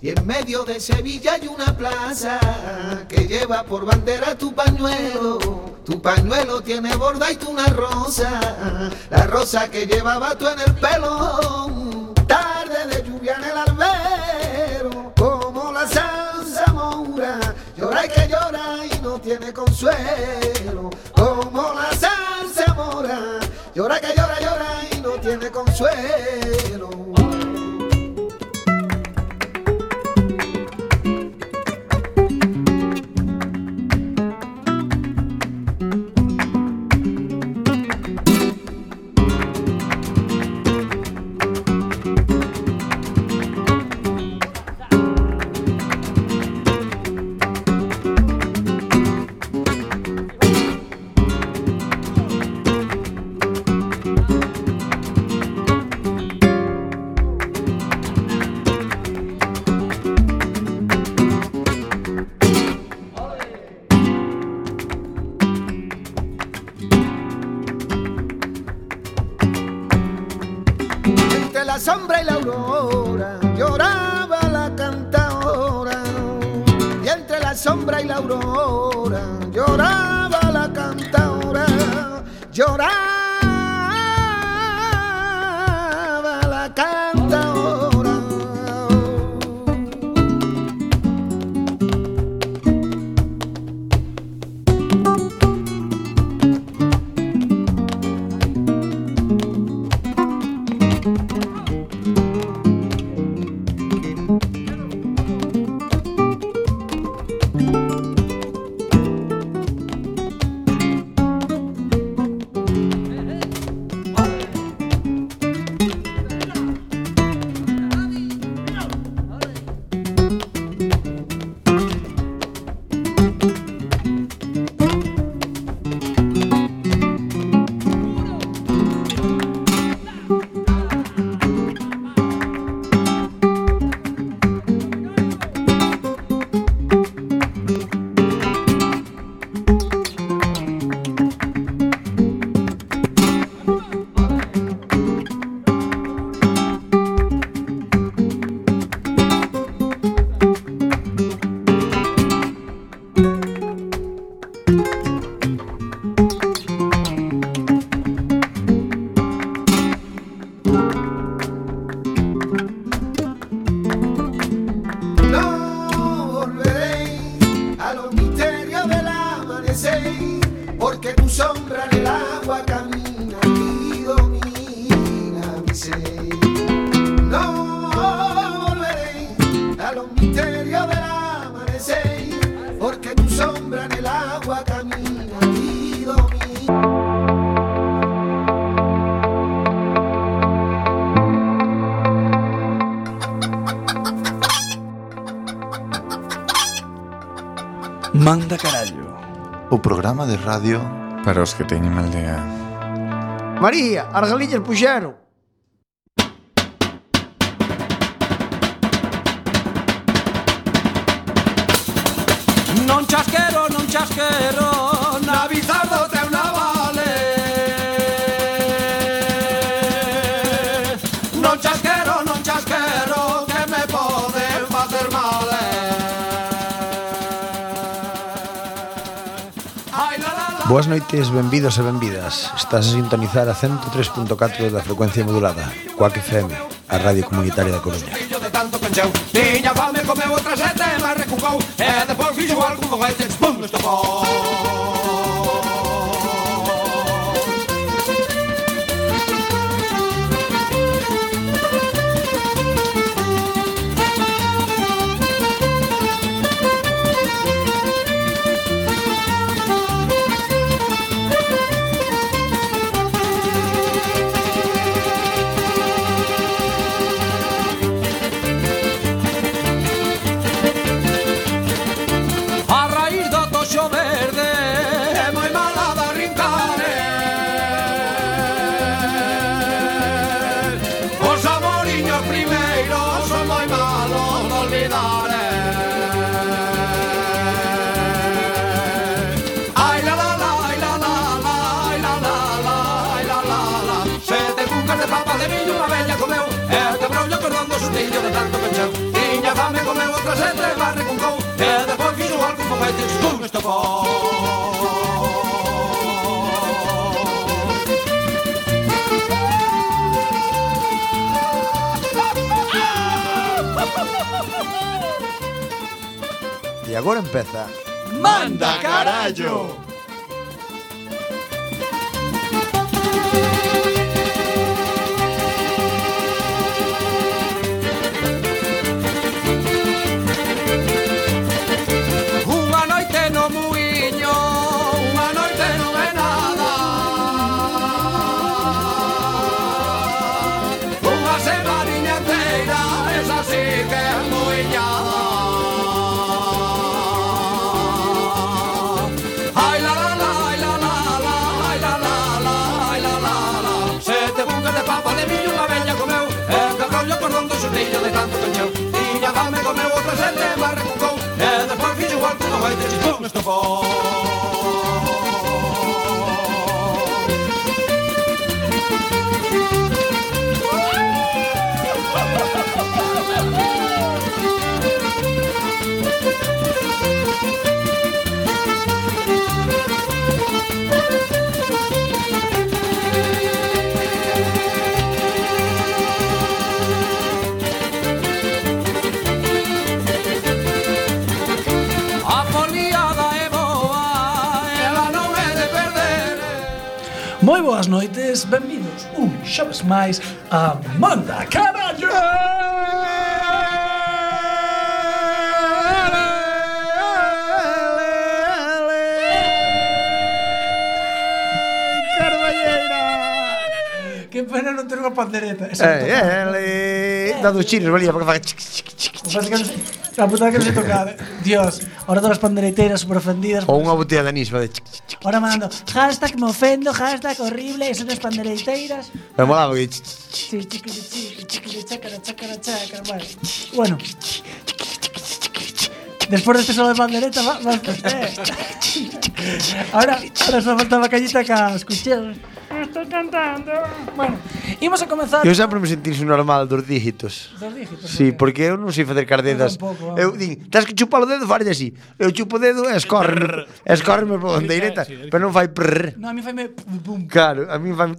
Y en medio de Sevilla hay una plaza que lleva por bandera tu pañuelo. Tu pañuelo tiene borda y tú una rosa, la rosa que llevaba tú en el pelo. Tarde de lluvia en el albero, como la salsa moura, llora y que llora y no tiene consuelo. Como la salsa mora, llora que llora, llora y no tiene consuelo. que teñen aldea. María, as galillas puxeron. Non chasquero, non chasquero Boas noites, benvidos e benvidas. Estás a sintonizar a 103.4 da frecuencia modulada, Coac FM, a radio comunitaria da Coruña. tanto pencheu Tiña fame, comeu outra sete, mas recucou, E depois fixo algo con este, pum, estopou pouca xente barre con cou E depois fixo algo con feites con estofón E agora empeza Manda carallo Mr. Ball. boas noites, benvidos un xoves máis a Manda Carallo! Que pena non ter unha pandereta. Esa Eh, eh, le... Da dos chinos, valía, porque faga... chic, chic, chic, chic. Básicamente, A puta que non se tocaba. Eh. Dios. Ahora todas as pandereteiras super ofendidas. Ou unha botella de anís, de... Ahora mando, hashtag me ofendo, hashtag horrible, e son as pandereteiras. Me molaba que... Sí, chiqui, chiqui, chiqui, chácara, chácara, chácara, bueno. Bueno. Despois deste solo de pandereta, va, va, eh. Ahora, ahora só faltaba callita cas cucheros. Estoy cantando. Bueno, imos a comenzar. Eu sempre me sentí normal dos dígitos. Dos dígitos. Sí, porque eu non sei facer cardedas. Tampouco, eu din, tens que chupar o dedo, falle así. Eu chupo o dedo e escorre. Escorreme por onde pero non fai prrr. No, a mí faime pum. Claro, a mí fai.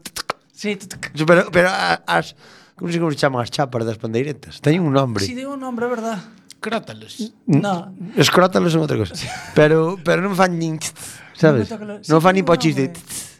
Sí, pero, pero as Como se, como se chaman as chapas das pandeiretas? Teñen un nombre. Si, sí, un nombre, é verdad. Crótalos. No. Escrótalos é son outra cosa. pero, pero non fan nin... Sabes? Non fan nin pochis de...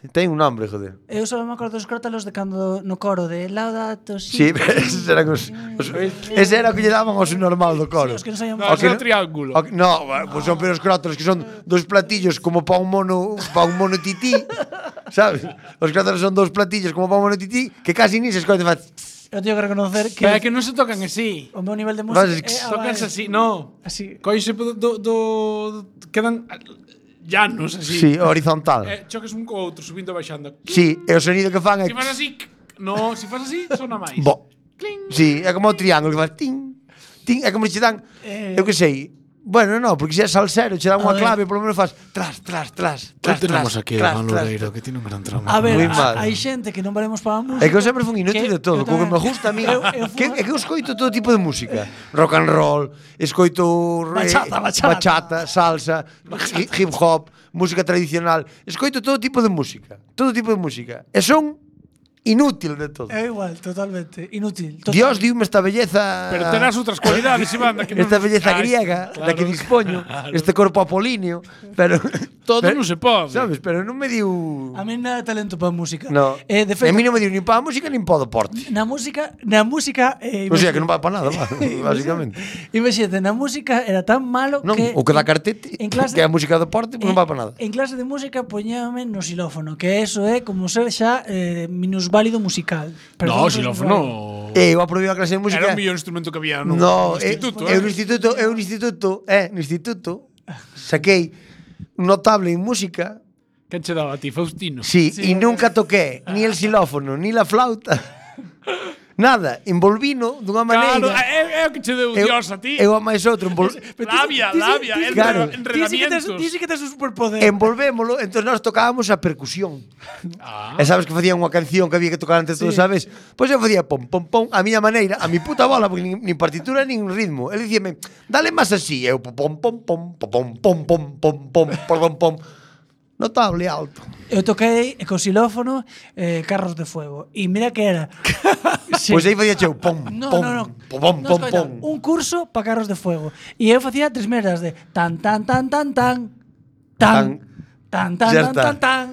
Ten un nombre, joder. Eu só me acordo dos crótalos de cando no coro de Laudato Si. Sí, esos eran os, os ese era o que lle daban os normal do coro. Sí, os que non saían no, o que, no, triángulo. O, no, pues son pero os crótalos que son dos platillos como pa un mono, pa un mono tití, sabes? Os crótalos son dos platillos como pa un mono tití que casi ni se escoite faz. Eu teño que reconocer que... Pero é que non se tocan así. O meu nivel de música... No, es... é, tocanse así, no. Así. Coixe do, do, do... Quedan llanos así. Sí, horizontal. Eh, choques un co outro subindo e baixando. Sí, e o sonido que fan é Si fas así, no, si fas así sona máis. Bo. Cling. Sí, é como o triángulo que faz tin. Tin, é como che dan, eh, eu que sei, Bueno, no, porque se é salsero, che dan unha clave, polo menos faz tras, tras, tras, tras, tras, tenemos aquí tras, a Juan Loureiro, que tiene un gran trauma. A ver, mal. hai xente que non valemos para a música. É que eu sempre fun inútil de todo, co que me gusta a mí. Eu, eu que, é que eu escoito todo tipo de música. Rock and roll, escoito... Eh, bachata, bachata. Bachata, salsa, bachata. hip hop, música tradicional. Escoito todo tipo de música, todo tipo de música. E son inútil de todo. É igual, totalmente, inútil. Total. Dios diume esta belleza... Pero terás outras cualidades, Iván. Que esta belleza Ay, griega, claro, da que dispoño, claro. este corpo apolíneo, pero... Todo pero, non se pode. Sabes, pero non me diu... A mí nada de talento para música. No. Eh, de feito, a mí non me diu nin para a música nin para o deporte. Na música... Na música... Eh, o sea, que non va para nada, va, basicamente. Imagínate, na música era tan malo non, que... O que da cartete, en clase, que a música do deporte, eh, non va para nada. En clase de música poñame no xilófono, que eso é como ser xa eh, minus válido musical. Perdón, no, si non, no. Eh, eu aprobei a clase de música. Era o mellor instrumento que había no, no eh, eh. instituto, eh, eh. Eu no instituto, eu no instituto, eh, no instituto saquei notable en música. Que che daba a ti, Faustino? Sí, sí nunca toqué ni el xilófono, ni la flauta. Nada, envolvino dunha maneira. Claro, é, é o que che deu eu, Dios a ti. Eu a máis outro. Envol... labia, labia, tí, labia, tí, claro. enredamientos. Ti sí que tes un superpoder. Envolvémolo, entón nós tocábamos a percusión. Ah. E sabes que facía unha canción que había que tocar antes todo, sabes? Pois eu facía pom, pom, pom, a miña maneira, a mi puta bola, porque nin, nin partitura, nin ritmo. El dicíame, dale máis así. Eu pom, pom, pom, pom, pom, pom, pom, pom, pom, pom, pom notable alto. Eu toquei co xilófono eh, Carros de Fuego. E mira que era... sí. Pois pues aí podía cheu, pom, no, pom, no, no. pom, pom, pom, pom. Un curso para Carros de Fuego. E eu facía tres merdas de tan, tan, tan, tan, tan, tan, tan, tan, tan, tan, tan.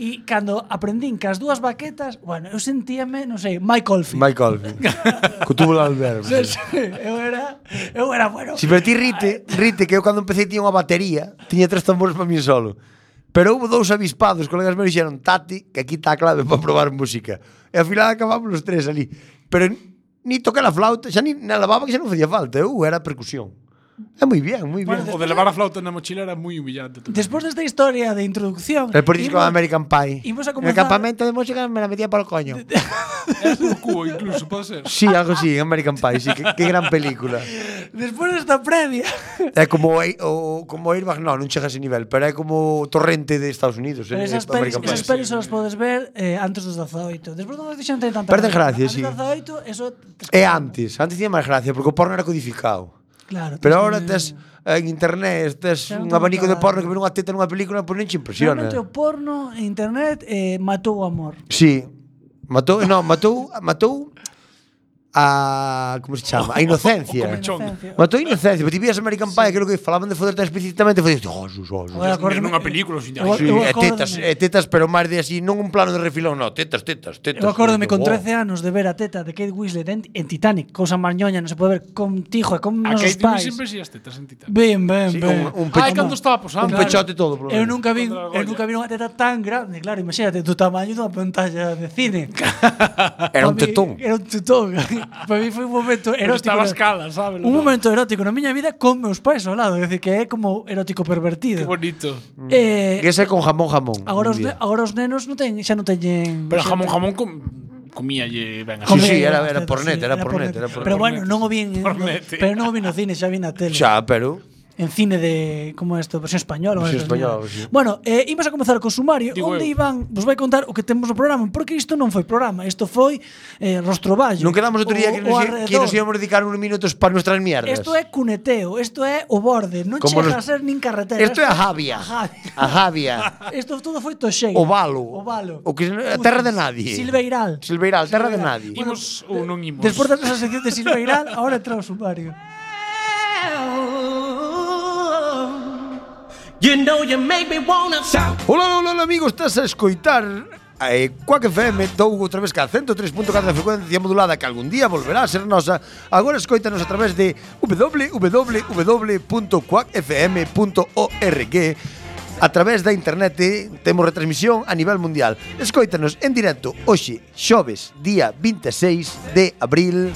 E cando aprendín que as dúas baquetas, bueno, eu sentíame, non sei, Michael Fitt. Michael Fitt. Cutubo Albert. Sí, sí. Eu era, eu era bueno. Si, pero ti rite, rite que eu cando empecé tiña unha batería, tiña tres tambores para mí solo. Pero houve dous avispados, colegas meus, dixeron, Tati, que aquí está a clave para probar música. E ao final acabamos os tres ali. Pero ni tocar a flauta, xa ni na lavaba que xa non facía falta, eu era percusión. É moi bien, moi bien. Bueno, o de levar a flauta na mochila era moi humillante. Tamén. Despois desta historia de introducción... El disco de American Pie. Imos a comenzar... El campamento de música me la metía por el coño. é un cubo incluso, pode ser? Sí, algo así, American Pie, sí, que, que gran película. Despois desta previa... É como o, como Airbag, no, non chega a ese nivel, pero é como torrente de Estados Unidos. Pero esas pelis, esas pelis os podes ver eh, antes dos 18. Despois non nos dixen tanta... Perden gracia, sí. Antes dos 18, eso... É antes, antes tiña máis gracia, porque o porno era codificado. Claro, Pero ahora tes en internet tes claro, un abanico claro. de porno que ver unha teta nunha película pois non te impresiona. Realmente o porno en internet eh, matou o amor. Sí. Matou, no, matou, matou a como se chama? A inocencia. Matou a inocencia, porque ti vías American Pie, sí. creo que falaban de foderte explícitamente, foi oh, Jesus, oh, Jesus. Nunha película, sin sí, é tetas, é tetas, pero máis de así, non un plano de refilón, no, tetas, tetas, tetas. Eu acórdome con 13 anos de ver a teta de Kate Winslet en, en Titanic, cousa marñoña, non se pode ver contigo e con nos pais. A Kate Winslet sempre as tetas en Titanic. Ben, ben, sí, ben. Un, un Ai, cando estaba posando. Un pechote todo, por Eu nunca vi, eu nunca vi unha teta tan grande, claro, imagínate, do tamaño dunha pantalla de cine. era un tetón. Era un tetón. para mí foi un momento erótico. Pero escala, sabes? Un momento erótico na miña vida con meus pais ao lado, é dicir que é como erótico pervertido. Que bonito. Mm. Eh, que ese con jamón jamón. Agora os, agora os nenos non teñen, xa non teñen. Pero jamón jamón con comíalle ben así. Sí, sí, era, era por net, era, por net, era por net. Pero bueno, non o vi, pero non o vi no cine, xa vi na tele. Xa, pero en cine de como é isto, versión española, versión española sí. Bueno, eh, imos a comezar co sumario Digo onde eu. Iván vos vai contar o que temos no programa, porque isto non foi programa, isto foi eh, Rostroballo. Non quedamos outro día que, nos, que nos íamos dedicar unos minutos para nuestras mierdas. Isto é cuneteo, isto é o borde, non como chega nos... a ser nin carretera. Isto é a javia. A javia. Isto todo foi toxeiro. O valo. O valo. O que a terra de nadie. Silveiral. Silveiral, terra Silveiral. de nadie. Imos ou non imos. Despois da nosa sección de Silveiral, agora entra o sumario. You know you make me wanna shout. Hola, hola, hola amigos, estás a escoitar eh, Quack FM dou outra vez ca 103.4 da frecuencia modulada que algún día volverá a ser nosa. Agora escoítanos a través de www.quackfm.org A través da internet eh, temos retransmisión a nivel mundial. Escoítanos en directo hoxe, xoves, día 26 de abril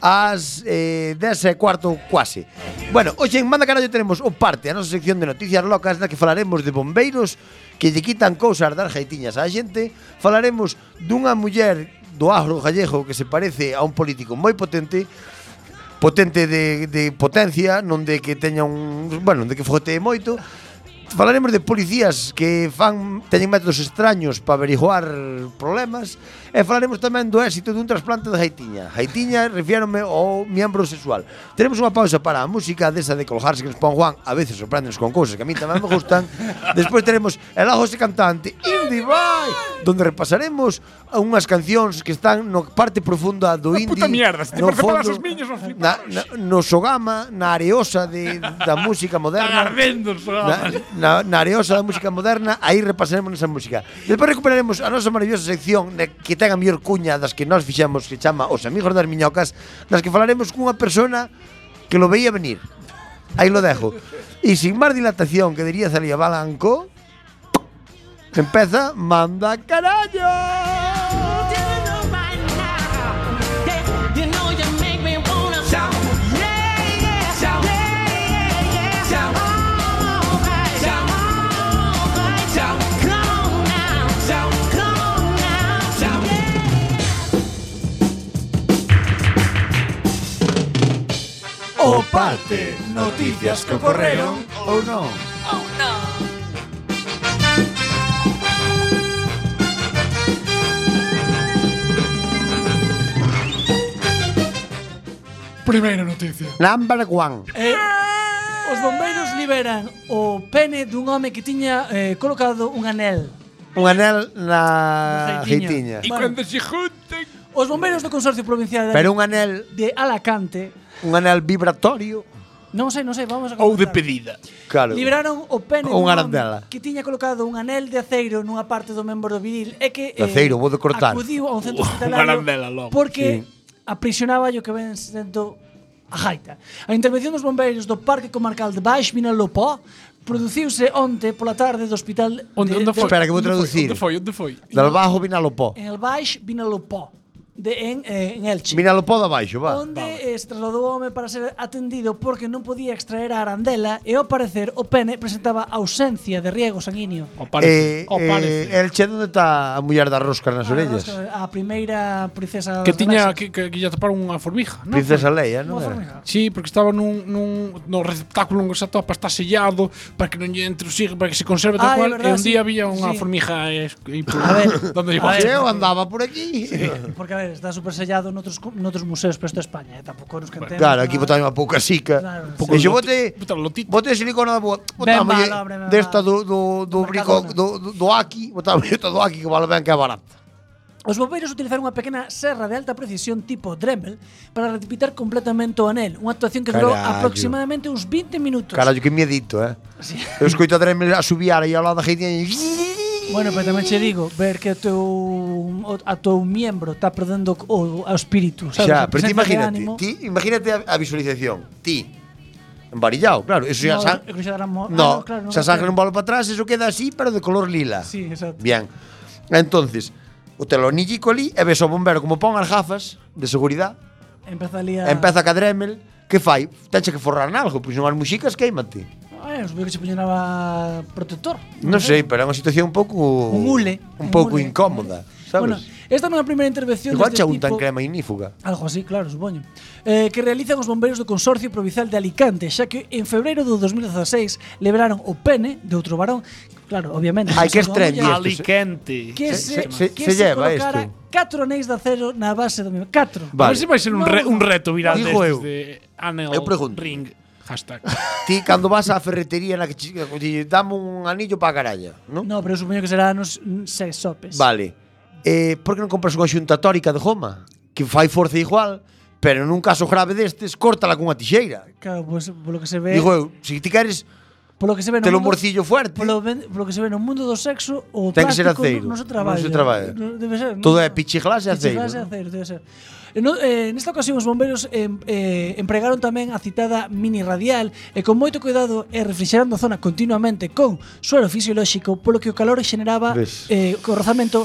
ás eh, 10 e cuarto quase. Bueno, hoxe en Manda Carallo tenemos o parte, a nosa sección de noticias locas na que falaremos de bombeiros que lle quitan cousas das jaitiñas á xente, falaremos dunha muller do agro gallego que se parece a un político moi potente, potente de, de potencia, non de que teña un, bueno, de que fote moito. Falaremos de policías que fan teñen métodos extraños para averiguar problemas E falaremos tamén do éxito dun trasplante de Haitiña. Haitiña, refiérome ao miembro sexual. Teremos unha pausa para a música desa de colgarse que nos pon Juan. A veces sorpréndenos con cousas que a mí tamén me gustan. Despois teremos El Ajo Cantante, Indie Boy, donde repasaremos unhas cancións que están no parte profunda do indie. Puta mierda, se te no fondo, as miñas, na, na, no Sogama, na areosa de, da música moderna. Ardendo, na, na, na areosa da música moderna, aí repasaremos esa música. Despois recuperaremos a nosa maravillosa sección que ten a mellor cuña das que nós fixemos que chama Os Amigos das Miñocas, das que falaremos cunha persona que lo veía venir. Aí lo dejo. E sin máis dilatación que diría Celia Balanco, empeza Manda Carallo! O parte, noticias que ocorreron ou non. Ou non. Primeira noticia. Number one. Eh, os bombeiros liberan o pene dun home que tiña eh, colocado un anel. Un anel na reitiña. E bueno, cando se junten... Os bombeiros do Consorcio Provincial de, Pero un anel... de Alacante Un anel vibratorio. Non sei, non sei, vamos a comentar. Ou de pedida. Claro. Libraron o pene Ou unha arandela. que tiña colocado un anel de aceiro nunha parte do membro do viril e que de aceiro, eh, vou de cortar. acudiu a un centro hospitalario porque sí. aprisionaba o que ven sendo a gaita. A intervención dos bombeiros do Parque Comarcal de Baix Vinalopó produciuse onte pola tarde do hospital onde, de, onde foi? De, Espera, que vou traducir. Onde foi? Onde foi? Del Bajo Vinalopó. En el Baix Vinalopó de en, eh, en Elche. Míralo podo abaixo, va. Onde vale. eh, se trasladou o home para ser atendido porque non podía extraer a arandela e ao parecer o pene presentaba ausencia de riego sanguíneo. O parece, eh, o parece. Eh, Elche onde está a muller das roscas nas orellas? A primeira princesa que tiña que, que, que lle taparon unha formiga, non? Princesa Leia, non era? Sí, porque estaba nun, nun no receptáculo onde se atopa está sellado para que non lle entre o sigo, para que se conserve ah, tal cual. Verdad, e un día sí. había unha sí. formiga e, e, a ver, donde a ah, ver, eu andaba por aquí. Sí, porque a ver, está super sellado noutros, noutros museos, pero isto é España, eh? tampouco nos cantemos. Claro, aquí botaron a pouca sica. Claro, sí. Eixo bote, bote silicona, botámoslle desta do, do, do, brico, do, do, do Aki, botámoslle esta do Aki que vale ben que é barata. Os bombeiros utilizaron unha pequena serra de alta precisión tipo Dremel para retipitar completamente o anel, unha actuación que durou aproximadamente uns 20 minutos. Carallo, que miedito, eh? Sí. Eu escoito a Dremel a subiar e ao lado da gente e... Bueno, pero tamén che digo, ver que o teu o, a teu miembro está perdendo o, o espírito, sabes? Xa, pero ti imagínate, ti imagínate a, a visualización. Ti embarillado, claro, eso no, xa, xa, xa daramo, no, ah, claro, no, xa sacan un bolo para atrás, eso queda así, pero de color lila. Sí, exacto. Bien. Entonces, o telonillico ali e ves o bombero como pon as gafas de seguridade. Empeza ali a... Empeza a cadremel, que fai? Tenche que forrar en algo, pois non as muxicas queimate eh, os veo que se poñeraba protector. Non sei, pero é unha situación un pouco... Un hule. Un, un pouco incómoda, sabes? Bueno, esta non é a primeira intervención Igual deste tipo... Igual crema ignífuga. Algo así, claro, supoño. Eh, que realizan os bombeiros do Consorcio Provincial de Alicante, xa que en febreiro do 2016 liberaron o pene de outro varón Claro, obviamente. Hai que estrenar Alicante. Que se, se, se, que se, se lleva isto. Catro anéis de acero na base do meu. Catro. Vale. A ver se vai ser un, re, un reto viral destes de Anel eu pregunto, Ring. Hashtag. Ti cando vas á ferretería na que che dame un anillo para caralla, non? No, pero supoño que será nos sopes. Vale. Eh, por que non compras unha xunta tórica de goma? Que fai forza igual, pero nun caso grave destes, córtala cunha tixeira. Claro, pois, pues, polo que se ve... Digo eu, se ti queres Polo que se ve no Telo mundo, morcillo fuerte. Polo, polo que se ve no mundo do sexo, o Ten que ser aceiro. Non se traballa. Non se traballa. No, debe ser. Todo é pichiglas e aceiro. Pichiglas e aceiro, debe ser. No, eh, nesta ocasión os bombeiros eh, eh, empregaron tamén a citada mini radial e con moito cuidado e refrixerando a zona continuamente con suero fisiolóxico polo que o calor xeneraba Ves. eh, co rozamento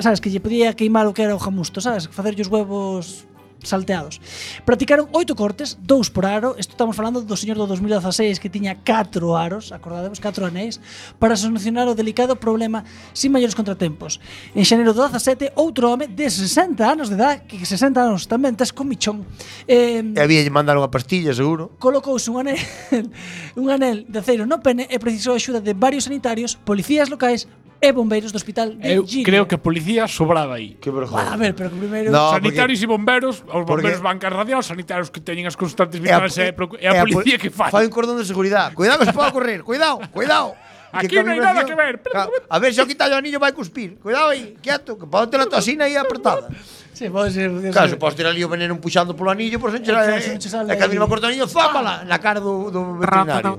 sabes que lle podía queimar o que era o jamusto, sabes, facerlle os huevos salteados. Practicaron oito cortes, dous por aro, isto estamos falando do señor do 2016 que tiña 4 aros, acordademos, 4 anéis, para solucionar o delicado problema sin maiores contratempos. En xaneiro do 17, outro home de 60 anos de edad, que 60 anos tamén tes con michón, eh, E había lle mandar unha pastilla, seguro. colocouse un anel, un anel de aceiro no pene e precisou a axuda de varios sanitarios, policías locais, e bombeiros do hospital de Eu Gilio. creo que a policía sobraba aí. Que vergonha. A ver, pero que primeiro No, sanitarios e bomberos, os porque- bomberos van carros radiados, sanitarios que teñen as constantes vitales e, eh, a, procu- e a policía que fai. Fai un cordón de seguridade. Cuidado que se pode correr. Cuidado, cuidado. Aquí non hai nada que ver. Ca- A ver, se eu quitar o anillo vai cuspir. Cuidado aí, quieto, que pode ter a tosina aí apretada. Sí, pode ser. Pode claro, se podes ter ali o veneno puxando polo anillo, por non che sale. E que a mesma corta o anillo, zápala ah. na cara do, do veterinario.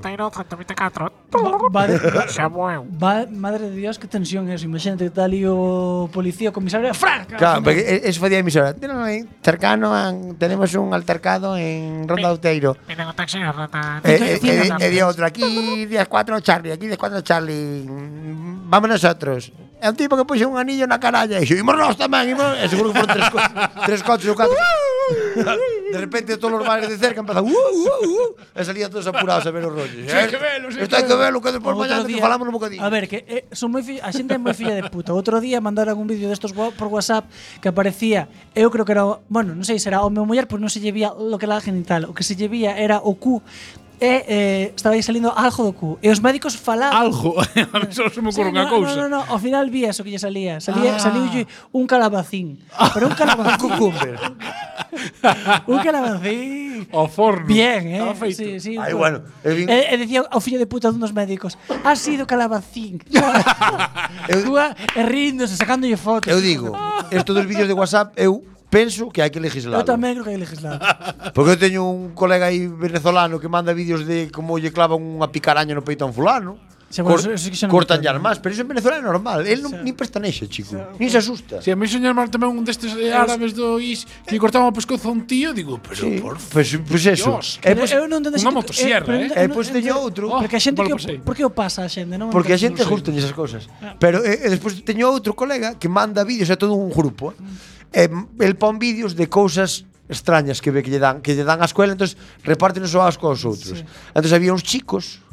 Va, madre de Dios, que tensión é eso. Imagínate que está ali o policía, o comisario, ¡fran! Claro, porque eso facía a emisora. Cercano, tenemos un altercado en Ronda Outeiro. Miren o taxi, Ronda. Eh, eh, eh, e di outro, aquí 10-4 Charlie, aquí 10-4 Charlie. Vamos nosotros é un tipo que puxe un anillo na caralla e dixo, imos nós tamén, imos... E seguro que foron tres, co tres coches ou catro. De repente todos os bares de cerca empezan uh, uh, uh, e salían todos apurados a ver os rollos. Sí, que velo, sí, Esto hai que velo, que despois mañá que falamos un bocadinho. A ver, que eh, son moi a xente é moi filla de puta. Outro día mandaron un vídeo destos por WhatsApp que aparecía, eu creo que era, bueno, non sei, será o meu muller, pois non se llevía lo que era genital, o que se llevía era o cu e eh, estaba aí salindo algo do cu. E os médicos falaban... Algo? a mí só se me ocurre sí, unha no, cousa. No, no, no, ao final vi o que lle salía. Salía, ah. Saliulle un calabacín. Pero un calabacín... cucumber. un calabacín... O forno. Bien, eh? Estaba feito. Sí, sí, Ay, un... bueno. E, vin... e, e dicía ao fillo de puta dun dos médicos ha sido calabacín. eu... Cúa, e ríndose, sacándolle fotos. Eu digo, estos dos vídeos de WhatsApp, eu penso que hai que legislar. Eu tamén creo que hai que legislar. Porque eu teño un colega aí venezolano que manda vídeos de como lle clava unha picaraña no peito a un fulano. Xa, Cor eso, eso cortan as más, pero iso en Venezuela é normal. El non, nin pestanexa, chico. Xa, nin se asusta. Si, a mí soñar mal tamén un destes eh, árabes do is que cortaba o pescozo a un tío, digo, pero sí, por pues, pues eso. Dios, eh, pues, eu non entendo unha motosierra, eh? E eh, pois teño outro. Oh, porque a xente que por que o pasa a xente, non? Porque a xente gusta esas cousas. Ah. Pero eh, e despois teño outro colega que manda vídeos a todo un grupo. Eh, mm. el pon vídeos de cousas extrañas que ve que lle dan, que lle dan a escuela entonces repártenos o asco aos outros. Sí. Entonces había uns chicos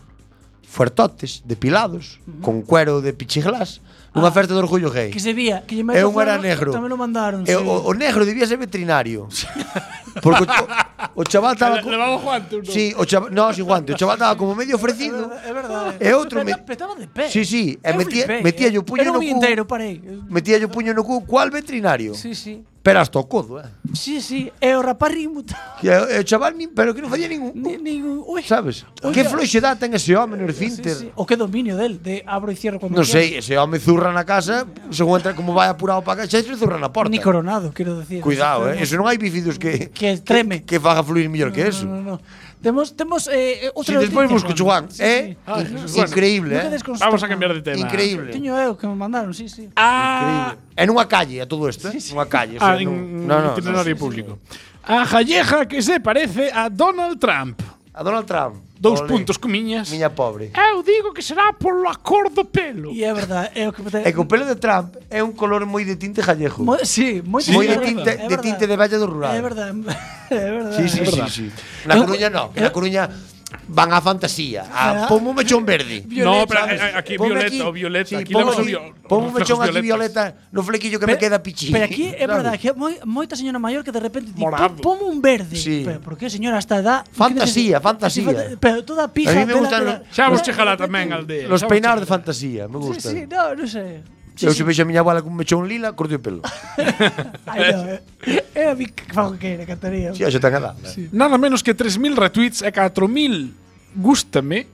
fuertotes, depilados, uh -huh. con cuero de pichiglas, nunha ah, festa de orgullo gay. Que se vía, que lle E un era negro. Tamén o mandaron. E, sí. o, o negro debía ser veterinario. Porque o, o chaval estaba le, Levaba guante, non? Sí, o chaval, no, sin guante, o chaval estaba como medio ofrecido. É verdade. E outro me... Petaba de pé. Sí, sí, e metía, metía o puño no cu. Era un eh. inteiro, parei. Metía yo puño no cu, cual veterinario? Sí, sí. Pero hasta o codo, eh? Sí, sí, e o rapaz rimuta. Que o chaval nin, pero que non facía ningún... Ni, ningún ui, sabes? Oiga, que floxedad ten ese home no Cinter. Sí, sí. O que dominio del, de abro e cierro cando Non sei, ese home zurra na casa, según entra como vai apurado para casa, se zurra na porta. Ni coronado, quero decir. Cuidado, eh? Eso non hai bífidos que... Que treme. Que, que faga fluir mellor no, que eso. No, no, no. Temos temos eh, eh outro Si despois busco Juan, sí, eh? Ah, sí. Ah, bueno, increíble, eh. Vamos a cambiar de tema. Increíble. Tiño eu que me mandaron, sí, sí. Ah, increíble. En unha calle a todo isto, eh? Sí, sí. Unha calle, ah, o sea, en, no, no, itinerario no, no, sí, público. Sí, sí. A Jalleja que se parece a Donald Trump. A Donald Trump. Dous Olé. puntos comiñas. Miña pobre. Eu digo que será polo acor do pelo. E é verdade, é o que É que o pelo de Trump é un color moi de tinte gallego. Mo, sí, moi sí, moi de tinte, de tinte de valla do rural. É verdade. É verdade. Sí, sí, sí, sí. Na Coruña no, na Coruña van á fantasía. Ah, a, pon un mechón verde. Violeta, no, pero ¿sabes? aquí ponme violeta, aquí, o violeta. Sí, aquí ponme, sí, ponme un mechón aquí violeta no flequillo que pero, me queda pichín. Pero aquí é verdade que moi, moita señora maior que de repente di, pon un verde. Sí. Pero por que señora hasta edad? Fantasía, fantasía. Así, pero toda pija. A mí me gustan... Xa vos chegala tamén al de... Los peinados de fantasía, me gustan. Sí, sí, no, non sei. Sé. Sí, eu se sí. vexo a miña abuela con mechón lila, corto o pelo. Ai, é eh, eh, a mi que fago que era, cantaría. Si, sí, xa tan edad. Sí. Nada menos que 3.000 retweets e 4.000 gústame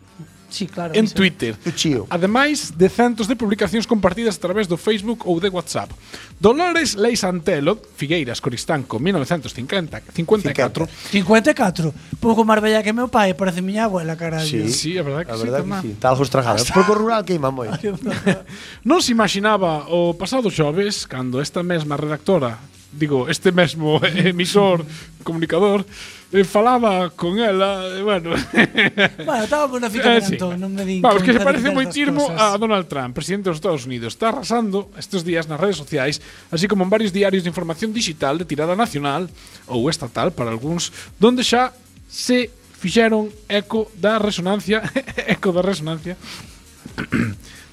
Sí, claro. En sí. Twitter. Do chío. Ademais de centos de publicacións compartidas a través do Facebook ou de WhatsApp. Dolores Leisantelo, Figueiras, Coristanco, 1950, 54. 54. Pouco máis bella que meu pai, parece miña abuela, carallo. Sí, sí a verdade que a verdad que sí. Tal estragada. Pouco rural queima eh. moi. non se imaginaba o pasado xoves, cando esta mesma redactora digo, este mesmo emisor, comunicador, e falaba con ela, e bueno. bueno, estábamos na fita eh, sí. non me din. Vamos, que se parece moitismo a Donald Trump, presidente dos Estados Unidos. Está arrasando estes días nas redes sociais, así como en varios diarios de información digital de tirada nacional ou estatal para algúns, donde xa se fixeron eco da resonancia, eco da resonancia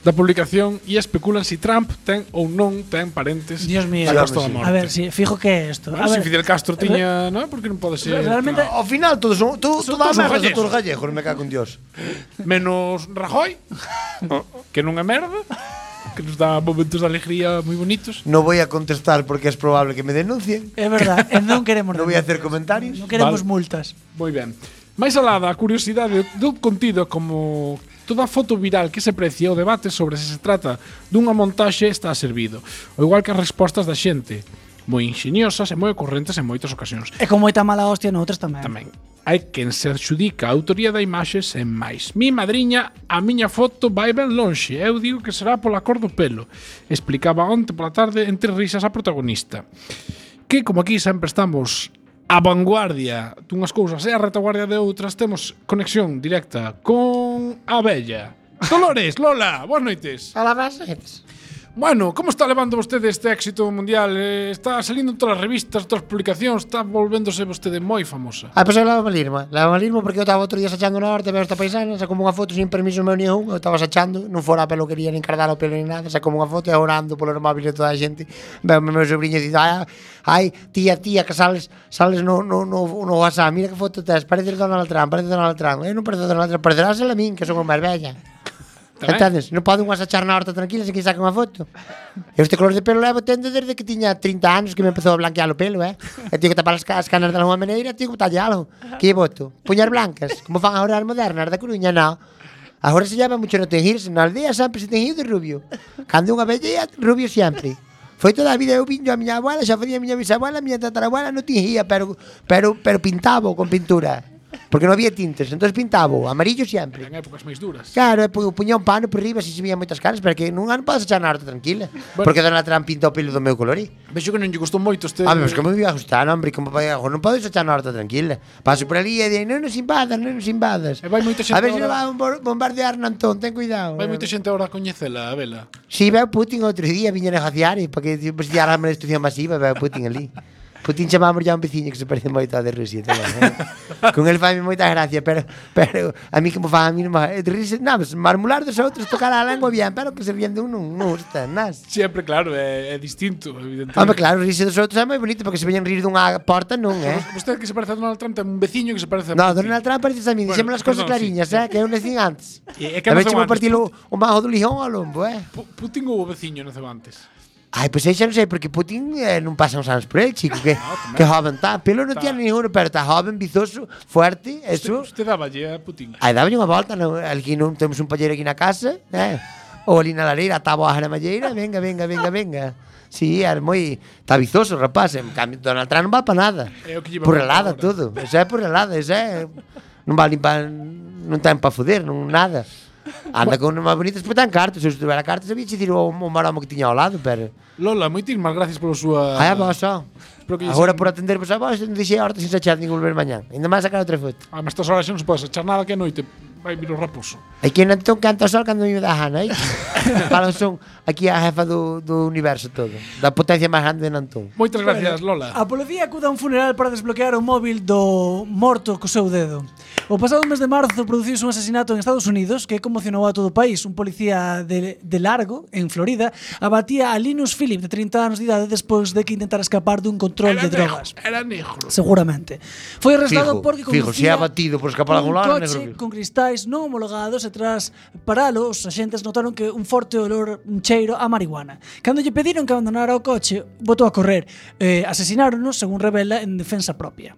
da publicación e especulan si Trump ten ou non ten parentes Dios mío. da Costa da Morte. A ver, si, fijo que é isto. Bueno, a ver, si Fidel Castro tiña, non? Porque non pode ser. Realmente, no. Ao final, todos son, todo, son toda a merda son todos gallegos, me cago en Dios. Menos Rajoy, que non é merda. que nos dá momentos de alegría moi bonitos. No voy a contestar porque es probable que me denuncien. É verdade, e eh, non queremos Non voy a hacer comentarios. Non queremos vale. multas. Moi ben. Mais alá da curiosidade do contido como Toda foto viral que se precie o debate sobre se se trata dunha montaxe está servido, O igual que as respostas da xente, moi ingeniosas e moi ocorrentes en moitas ocasións. E con moita mala hostia noutras tamén. Tamén. Hai quen se adxudica a autoría da imaxe sen máis. Mi madriña, a miña foto vai ben lonxe. Eu digo que será pola cor do pelo. Explicaba onte pola tarde entre risas a protagonista. Que, como aquí sempre estamos a vanguardia dunhas cousas e a retaguardia de outras temos conexión directa con a Bella. Dolores, Lola, boas noites. Hola, boas noites. Bueno, como está levando vostede este éxito mundial? Eh, está salindo en todas as revistas, todas as publicacións, está volvéndose vostede moi famosa. Ah, pois eu lavo malirma. Eh. Lavo malirma porque eu estaba outro día sachando na horta, veo esta paisana, sacou unha foto sin permiso meu ni un, eu estaba sachando, non fora a peluquería, nin cardar o pelo, nin nada, sacou unha foto e orando polo amable de toda a xente. Veo o meu sobrinho e dito, ai, ah, ai, tía, tía, que sales, sales no, no, no, no WhatsApp, mira que foto tes, parece Donald Trump, parece Donald Trump. Eu non parece Donald Trump, parecerás a min, que son unha máis bella. Tamén. Entendes? non poden unhas achar na horta tranquila se que saque unha foto. Eu este color de pelo levo tendo desde que tiña 30 anos que me empezou a blanquear o pelo, eh? E tiño que tapar as, as canas de alguma maneira, tiño que tallalo. Que voto? Puñar blancas, como fan agora as modernas da Coruña, non. Agora se llama mucho no tengirse, na aldea sempre se tengiu de rubio. Cando unha bella, rubio sempre. Foi toda a vida eu viño a miña abuela, xa facía a miña bisabuela, a miña tatarabuela non tingía, pero pero pero pintaba con pintura porque non había tintes, entón pintaba amarillo sempre. Eran épocas máis duras. Claro, e puña un pano por riba, se se veían moitas caras, para que nun ano podes echar na horta tranquila, bueno. porque Donald Trump pinta o pelo do meu colorí. Vexo que non lle gustou moito este... Ah, pero como me iba a gustar, hombre, como vai, non podes echar na horta tranquila. Paso por ali e di, non nos invadas, non nos invadas. E vai moita xente a ver se va a bombardear na Antón, ten cuidado. Vai moita xente agora a coñecela, a vela. Si, sí, veu Putin outro día, viñeron a jaciar, para que se pues, a manifestación masiva, veo Putin ali. Putin chamamos ya un veciño que se parece moito a de Rusia tamén, eh? Con el fai moita gracia, pero pero a mí que me fan a mí non me... De Rusia, nada, marmular dos outros tocar a lengua bien, pero que se ríen de un non no, gusta, nas. Sempre, claro, é, é distinto, evidentemente. Home, claro, rirse dos outros é moi bonito, porque se veñen rir dunha porta non, eh? Vostede que se parece a Donald Trump, ten un veciño que se parece a No, Donald Trump parece a mí, bueno, dixemos as cousas clariñas, sí. eh? Que eu nacín antes. E, e que non antes? partilo o mago do Lijón ao lombo, eh? Putin ou o veciño naceu antes? Ai, pois aí xa non sei, porque Putin eh, non pasa uns anos por aí, chico, que, ah, no, que joven está. Pelo non tiene ninguno, pero está joven, bizoso, fuerte, eso. Usted, usted daba a Putin. Aí daba unha volta, ¿no? Aquí non temos un pallero aquí na casa, eh? Ou ali na lareira, está a malleira, venga, venga, venga, venga. Sí, é moi vizoso, rapaz. En cambio, Donald Trump non va para nada. É o que por helada, todo. Eso é por helada, eso é... Non va limpar... Non ten para foder, non nada. Anda con unhas bonitas cartas, Se eu estuvera cartas, sabía dicir o, o maromo que tiña ao lado, pero... Lola, moitísimas gracias pola súa... Ai, a vos. Agora por atender vos a vos, non deixei a horta sin sachar ningún volver mañán. Ainda máis sacar outra foto. A estas horas non se pode sachar nada que é noite vai vir o raposo. Aquí non entón canta o sol cando me da gana, eh? Falan son aquí a jefa do, do universo todo. Da potencia máis grande de Antón. Moitas gracias, Lola. A policía acuda a un funeral para desbloquear o móvil do morto co seu dedo. O pasado mes de marzo produciuse un asesinato en Estados Unidos que conmocionou a todo o país. Un policía de, de largo, en Florida, abatía a Linus Philip, de 30 anos de idade, despois de que intentara escapar dun control era de drogas. Negro, era negro. Seguramente. Foi arrestado fijo, porque conducía... Fijo, se si abatido por escapar a un coche negro. con cristais locais non homologados e tras paralo os axentes notaron que un forte olor, un cheiro a marihuana. Cando lle pediron que abandonara o coche, botou a correr. Eh, asesinarono, según revela, en defensa propia.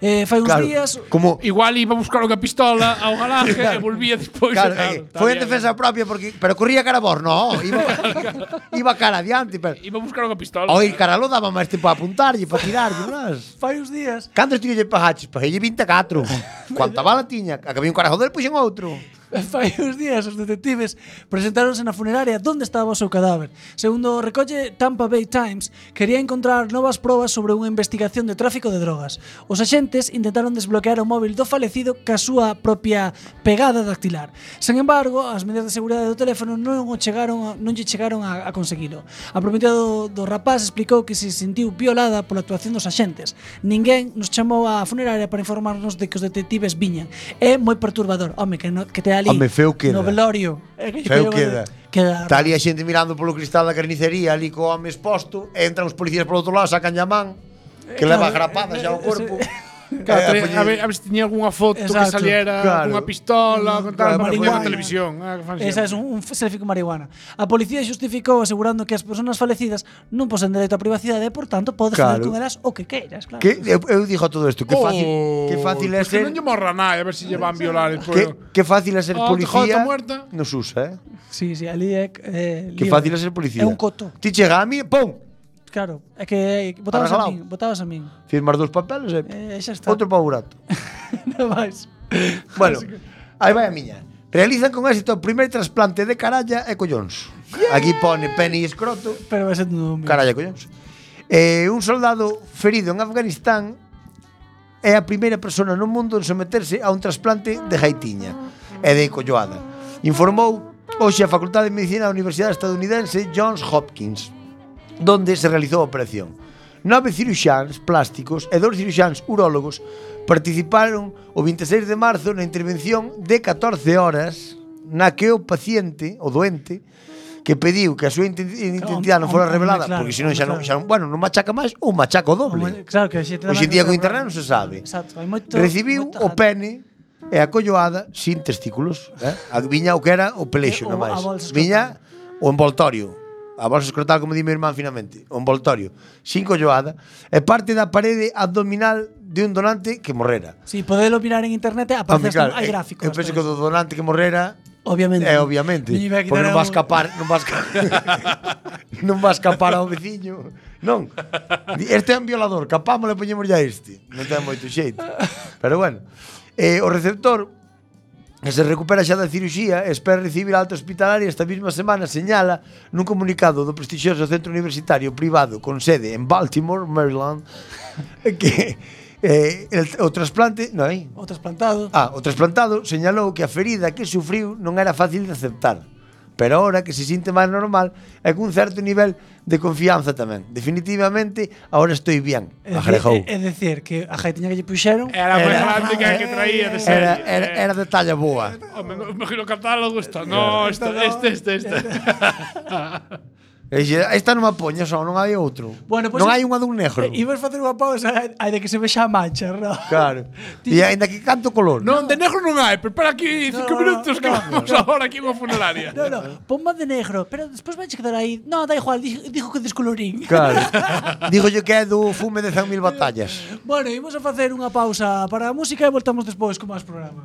Eh, fai uns claro, días... Como... Igual iba a buscar unha pistola ao garaje claro, e volvía despois. Claro, eh, claro, eh, foi en defensa propia, porque pero corría cara vos, no, iba, iba cara adiante. Pero... Iba a buscar unha pistola. Oi, cara lo daba máis tempo a apuntarlle, para tirarlle, non Fai uns días... Cantos tío lle pajaches? Pajalle 24. Cuanta bala tiña? Acabei un carajo del, puxen outro. Fai uns días os detectives presentáronse na funeraria donde estaba o seu cadáver. Segundo recolle Tampa Bay Times, quería encontrar novas probas sobre unha investigación de tráfico de drogas. Os axentes intentaron desbloquear o móvil do falecido ca súa propia pegada dactilar. Sen embargo, as medidas de seguridade do teléfono non o chegaron non lle chegaron a, a conseguilo. A propiedade do, do rapaz explicou que se sentiu violada pola actuación dos axentes. Ninguén nos chamou á funeraria para informarnos de que os detectives viñan. É moi perturbador. Home, que, no, que te ali. Home, feo queda. No velorio. É que feo queda. queda. Está ali a xente mirando polo cristal da carnicería, ali co home exposto, entran os policías polo outro lado, sacan a man, que eh, leva grapada xa o corpo. Claro, eh, a, poñer... a, ver, a ver se tiña algunha foto Exacto, que saliera claro. cunha pistola, con tal, claro, marihuana. televisión. Ah, Esa é es un, un selfie con marihuana. A policía xustificou asegurando que as persoas falecidas non posen dereito á privacidade e, por tanto, podes claro. fazer con elas o que queiras. Claro. Que, eu, eu dixo todo isto, que fácil, oh, que fácil é pues ser... Que non lle morra nai, a ver se lle van violar. Que, que fácil é ser oh, policía nos usa, eh? Sí, sí, ali é... Eh, que fácil é ser policía. É un coto. Ti chega a mí, pum, Claro, é que botabas a min, botabas a min. Firmas dos papeles e, eh, xa está. outro pau burato. non máis. Bueno, aí vai a miña. Realizan con éxito o primeiro trasplante de caralla e collóns. Yeah! Aquí pone pene e escroto. Pero vai ser todo un Caralla e collóns. Eh, un soldado ferido en Afganistán é a primeira persona no mundo en someterse a un trasplante de gaitiña e de colloada. Informou hoxe a Facultade de Medicina da Universidade Estadounidense Johns Hopkins donde se realizou a operación. Nove ciruxáns plásticos e dous ciruxáns urólogos participaron o 26 de marzo na intervención de 14 horas na que o paciente, o doente, que pediu que a súa identidade non fora revelada, claro, porque senón xa non, xa non, bueno, non machaca máis ou machaca o doble. Claro que xe Hoxe día con internet non se sabe. Exacto, hai moito, Recibiu moito... o pene e a colloada sin testículos, eh? A viña o que era o pelexo, non máis. Viña o envoltorio a bolsa escrotal, como di meu irmán finamente, o envoltorio, cinco colloada, e parte da parede abdominal de un donante que morrera. Si, sí, podelo mirar en internet, aparece claro, hai eh, gráficos. Eu penso que o do donante que morrera Obviamente. É, obviamente. Porque non va a escapar, non va a escapar, non va a escapar ao veciño. Non. Este é un violador, capámosle poñemos ya este. Non ten moito xeito. Pero bueno, eh, o receptor que se recupera xa da cirurxía e espera recibir alta hospitalaria esta mesma semana señala nun comunicado do prestixioso centro universitario privado con sede en Baltimore, Maryland que eh, el, o trasplante non hai? o trasplantado ah, o trasplantado señalou que a ferida que sufriu non era fácil de aceptar pero ahora que se sinte máis normal e cun certo nivel de confianza tamén. Definitivamente, ahora estoy bien, agregou. É, é, decir, que a jaitiña que lle puxeron... Era a problemática que traía de ser... Era, era, era de talla boa. Hombre, imagino catálogo está... No, este, este, este. este. E dixe, esta non apoña só, non hai outro. Bueno, pues non hai unha dun negro. Eh, e ibas facer unha pausa hai de que se vexa a mancha, no? Claro. E aínda que canto color. Non, no, de negro non hai, pero para aquí 5 no, minutos no, que no, vamos no, agora aquí unha funeraria. No, no, ponma de negro, pero despois vai quedar aí. No, da igual, dijo que descolorín. Claro. dixo yo que é do fume de 100.000 batallas. Bueno, imos a facer unha pausa para a música e voltamos despois con máis programa.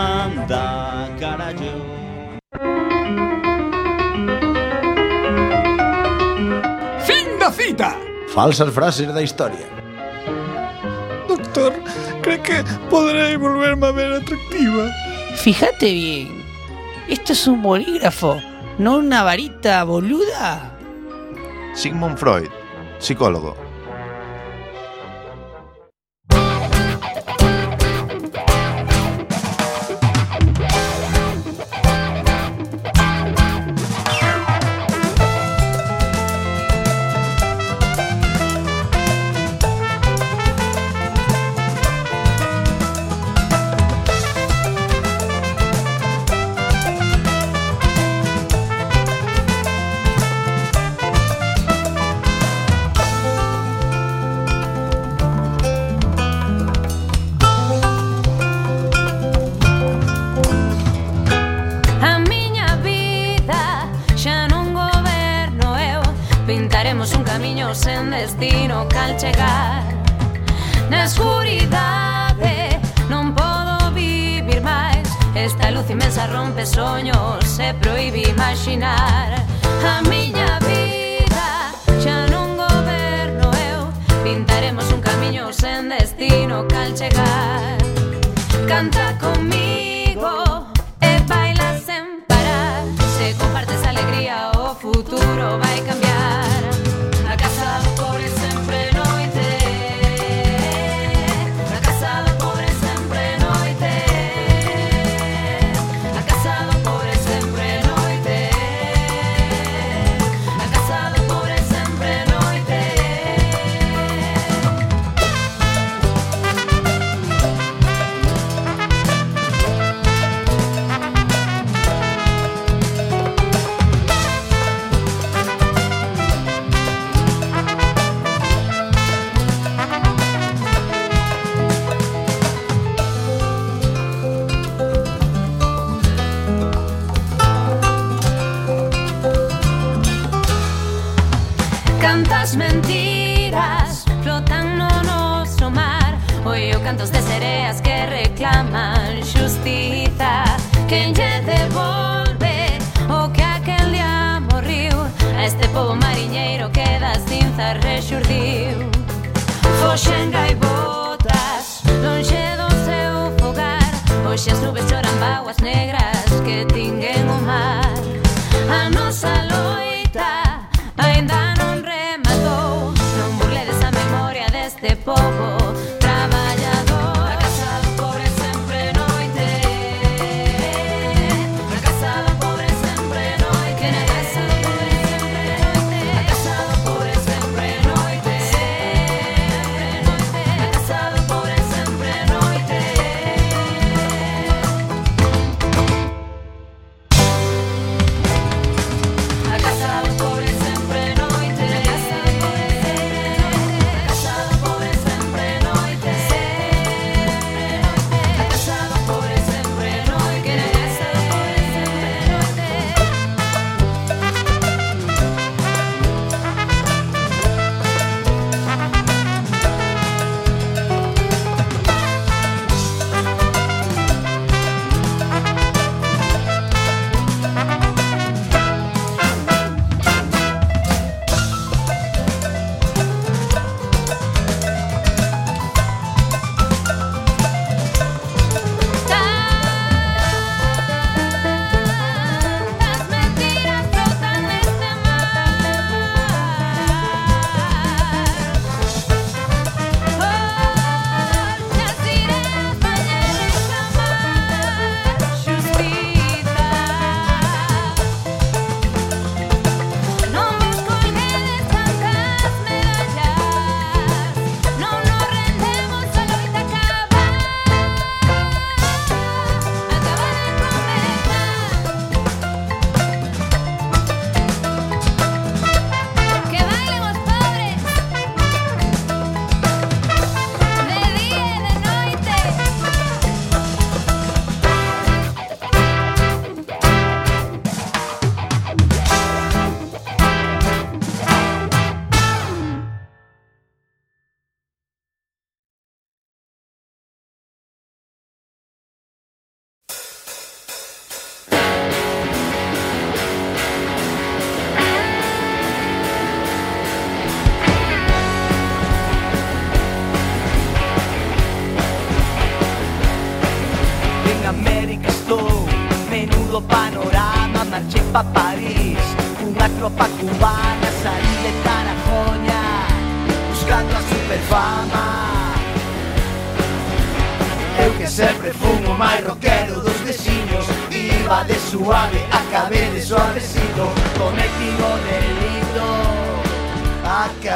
Falsas frases da historia. Doctor, cree que podré volverme a ver atractiva? Fíjate bien. Esto es un bolígrafo, no una varita boluda. Sigmund Freud, psicólogo.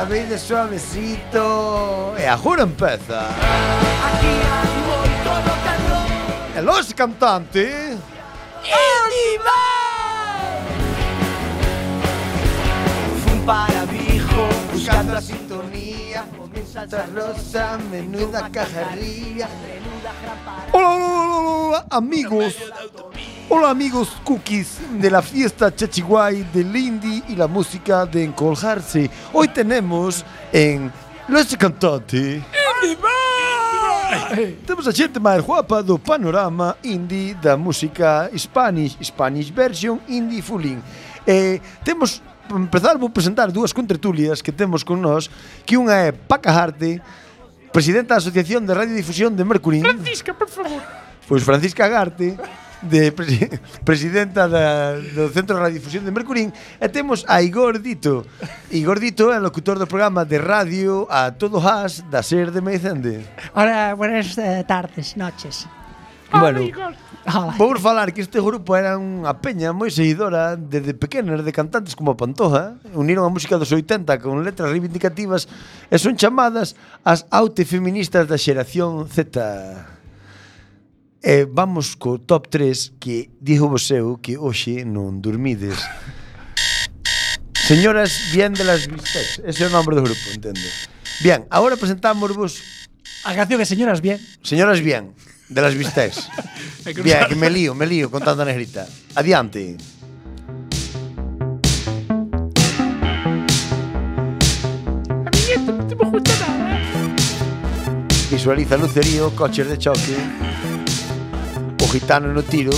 veces suavecito. Eh, e agora empeza. E los cantanti. Fue un parabijo buscando la sintonía. Salsa rosa, menuda cajarría. Hola, hola, hola, hola, amigos. Hola amigos cookies de la fiesta chachiguay del indie y la música de encoljarse. Hoy tenemos en Los Cantante. Temos a xente máis guapa do panorama indie da música Spanish, Spanish version, indie fulín. Eh, temos empezar vou presentar dúas contretulias que temos con nós, que unha é Paca Harte, presidenta da Asociación de Radiodifusión de Mercurín. Francisca, por favor. Pois Francisca Garte, de presi presidenta da, do Centro de Radiodifusión de Mercurín e temos a Igor Dito. Igor Dito é locutor do programa de radio a todo has da SER de Meicende. Ora, buenas eh, tardes, noches. Bueno, Hola. vou falar que este grupo era unha peña moi seguidora desde pequenas de cantantes como Pantoja, uniron a música dos 80 con letras reivindicativas e son chamadas as autofeministas da xeración Z. Eh, vamos co top 3 que dixo vos eu que hoxe non dormides. Señoras bien de las bistecs. Ese é o nome do grupo, entendo. Bien, agora presentamos vos... A canción que señoras bien. Señoras bien, de las bistecs. bien, que me lío, me lío con tanta negrita. Adiante. Eh. Visualiza Lucerío, coches de choque gitano no tiro.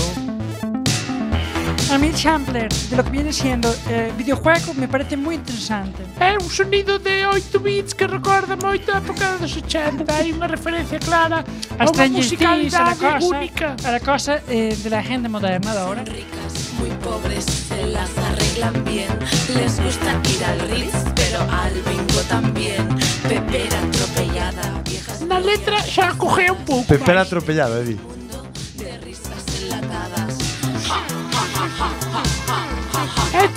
A mí el de lo que viene siendo eh, videojuego me parece muy interesante. É un sonido de 8 bits que recorda moito a época dos 80 Hai unha referencia clara a As unha Stranger a cosa, única a la cosa eh, de la gente moderna de ahora. Ricas, muy pobres, se las arreglan bien. Les gusta ir al Ritz, pero al bingo también. Pepera atropellada, viejas... Na letra xa cogea un pouco. Pepera máis. atropellada, eh,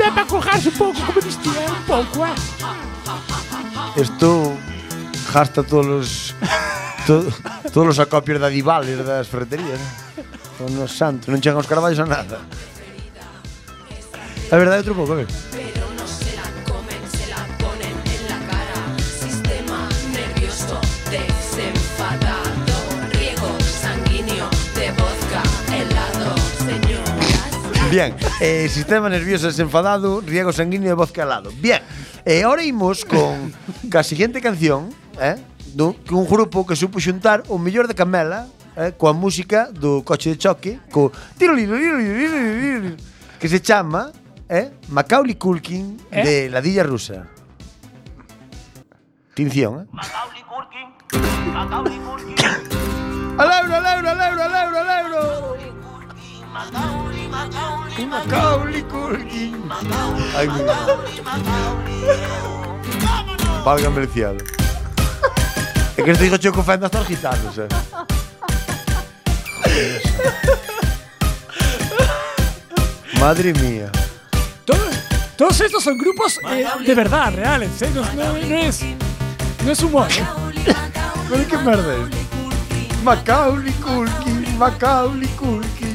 até para correr un um pouco como isto um é un pouco, eh? Isto gasta todos os to, todos os acopios da Divales das ferreterías. Eh. Son os santos, non chegan os carballos a nada. A verdade, é outro pouco, a. Bien, eh, sistema nervioso desenfadado, riego sanguíneo e voz calado. Bien, e eh, ahora imos con ca siguiente canción, eh, que un grupo que supo xuntar o mellor de Camela eh, coa música do coche de choque, co tiro que se chama eh, Macaulay Culkin eh? de La Dilla Rusa. Tinción, eh? Macaulay Culkin, Macaulay Culkin. ¡Al euro, al euro, al euro, al euro, al euro! Macaulay Culkin, Macaulay Ay, mi Válgame el cielo. É que digo che que ofende hasta os gitanos, eh. Madre mía. Todos, todos estos son grupos eh, de verdad, reales, ¿eh? No, no- no es, no es humor. ¿eh? Pero qué merda es? Macaulay Culkin, Macaulay Culkin.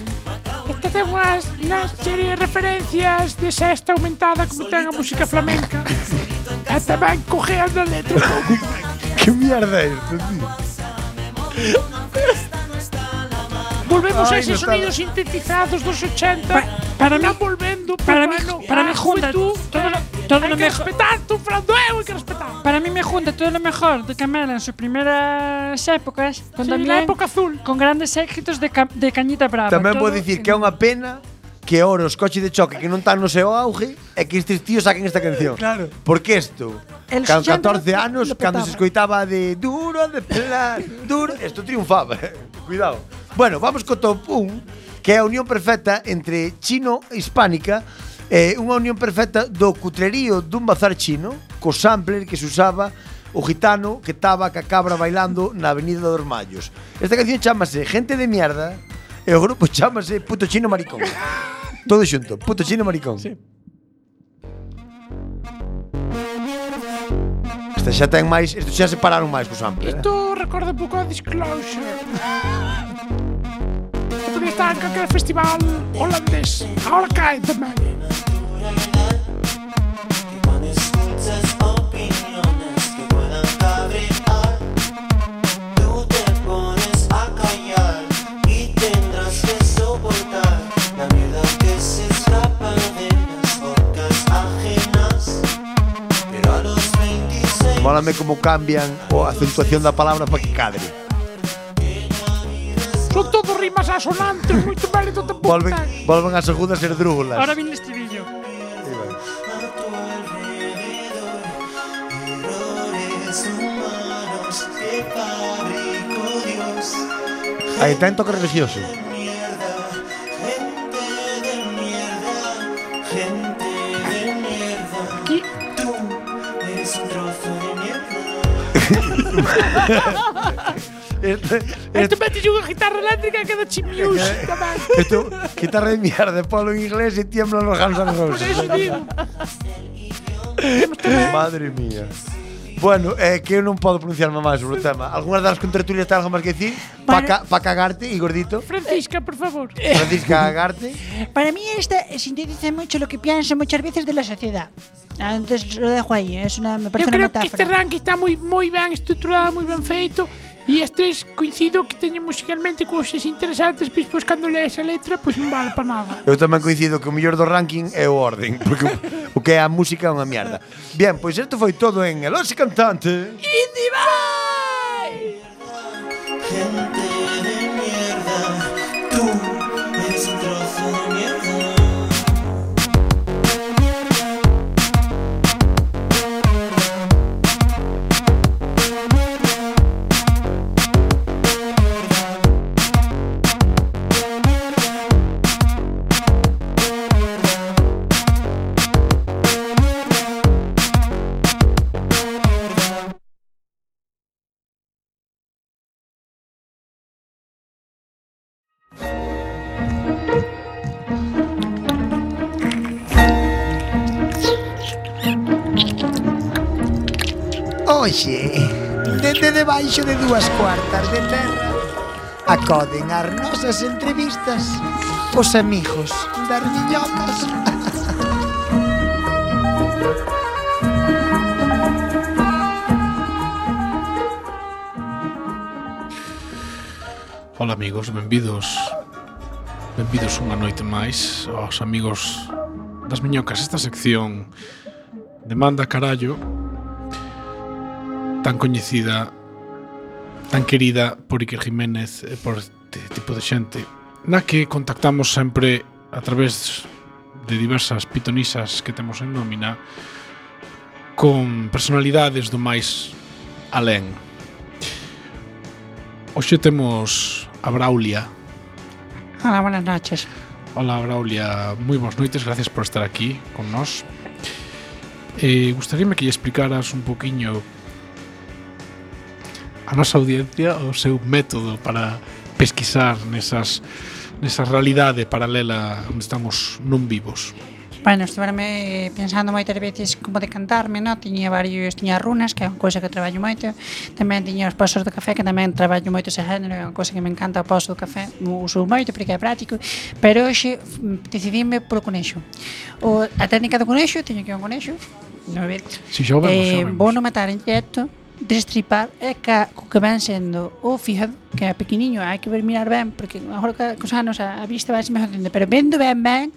facen unhas, unhas serie de referencias de sexta aumentada como ten a música flamenca e tamén cojean a letra un pouco. que mierda é isto, tío? Volvemos Ay, a esos no sonidos sintetizados dos 80 Pa- para mí- volvendo, Para mí, para mí, Honda, todo lo- Todo Hay lo que mejor. respetar, tú falando eu, que respetar. Para mí me junta todo lo mejor de Camela en sus primeras épocas con Sí, la época azul. con grandes éxitos de, Ca- de Cañita Brava. Tamén vou decir dicir que é una unha pena que ahora os coches de choque que non están no seu auge e que estes tíos saquen esta canción. Claro. Porque isto, El con 14 anos, lo cando se escoitaba de duro de pelar, duro, isto triunfaba. Eh, Cuidado. Bueno, vamos co top 1, que é a unión perfecta entre chino e hispánica Eh, unha unión perfecta do cutrerío dun bazar chino co sampler que se usaba o gitano que estaba ca cabra bailando na Avenida dos Mallos. Esta canción chamase Gente de mierda e o grupo chamase Puto Chino Maricón. Todo xunto, Puto Chino Maricón. Sí. Esta xa ten máis, isto xa separaron máis co sample. Isto eh? recorda un pouco a Disclosure. estar en aquel festival holandés. Ahora cae The Man. Mólame como cambian o acentuación da palabra para que cadre. Son más asonantes, moito mal e todo volven, volven as agudas herdrúgulas. Ahora vin estribillo. Aí ten toque religioso. Mierda. Este, Este mete unha guitarra eléctrica que da chimius tamén. Isto, guitarra de mierda, polo en inglés e tiemblan los Guns N' Por eso Roses. digo. Madre mía. Bueno, é que eu non podo pronunciarme máis sobre o tema. Algúnas das contratulias ten algo máis que decir? Pa, ca, pa cagarte, y gordito. Francisca, por favor. Francisca Cagarte. Para mí esta sintetiza mucho lo que pienso muchas veces de la sociedad. Antes lo dejo ahí, es una, me parece una creo que este metáfora. ranking está moi moi ben estruturado, moi ben feito. E as tres coincido que teñen musicalmente cousas interesantes, pois pois cando lees a letra, pois non vale para nada. Eu tamén coincido que o mellor do ranking é o orden, porque o que é a música é unha mierda. Bien, pois isto foi todo en El Oxe Cantante. Indie Bye! debaixo de dúas cuartas de terra. Acoden as nosas entrevistas os amigos das miñocas. Ola amigos, benvidos. Benvidos unha noite máis aos amigos das miñocas. Esta sección demanda carallo tan coñecida tan querida por Iker Jiménez e por este tipo de xente na que contactamos sempre a través de diversas pitonisas que temos en nómina con personalidades do máis alén. Hoxe temos a Braulia. Hola, buenas noches. Hola, Braulia. Moi boas noites, gracias por estar aquí con nós. Eh, gustaríame que lle explicaras un poquinho a nosa audiencia o seu método para pesquisar nesas, nesa realidade paralela onde estamos non vivos? Bueno, estuverme pensando moitas veces como decantarme, no? Tiña varios, tiña runas, que é unha cousa que traballo moito. Tamén tiña os pozos do café, que tamén traballo moito ese género, é unha cousa que me encanta o pozo do café, O uso moito porque é práctico, pero hoxe mm, decidime polo conexo. O, a técnica do conexo, teño que ir un conexo, non é ver? Si, xa o vemos, eh, xa o eh, vemos. Vou no matar en directo, destripar é ca, co que ven sendo o fíjate que é pequeniño, hai que ver mirar ben porque a mejor que cos anos a, a vista vai se mejorando pero vendo ben ben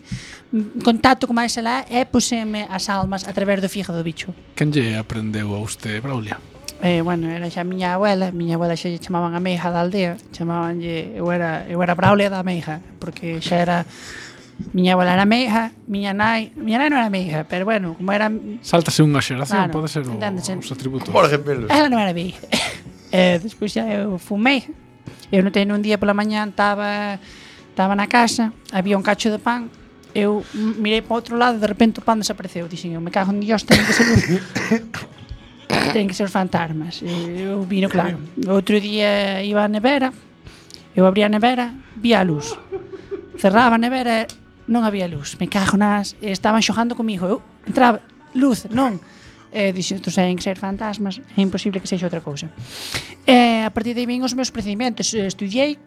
mm, contacto con máis alá e puseme as almas a través do fíjate do bicho Quen lle aprendeu a usted, Braulia? Eh, bueno, era xa a miña abuela, miña abuela xa lle chamaban a meija da aldea, chamabanlle, eu era, eu era Braulia da meija, porque xa era miña abuela era meiga, miña nai, miña nai non era meiga, pero bueno, como era... Saltase unha xeración, claro, pode ser o, os atributos. Por exemplo. Ela non era meiga. e eh, despois xa eu fumei. Eu non teño un día pola mañá, estaba estaba na casa, había un cacho de pan, eu mirei para outro lado e de repente o pan desapareceu. Dixen, eu me cago en Dios, ten que ser os... ten que ser os fantasmas. Eu vino claro. Outro día iba á nevera, eu abría a nevera, vi a luz. Cerraba a nevera non había luz. Me cago nas, estaban xogando comigo. Eu entraba, luz, non. Eh, dixo, estos hai que ser fantasmas, é imposible que sexa outra cousa. Eh, a partir de aí vin os meus procedimentos. Estudiei,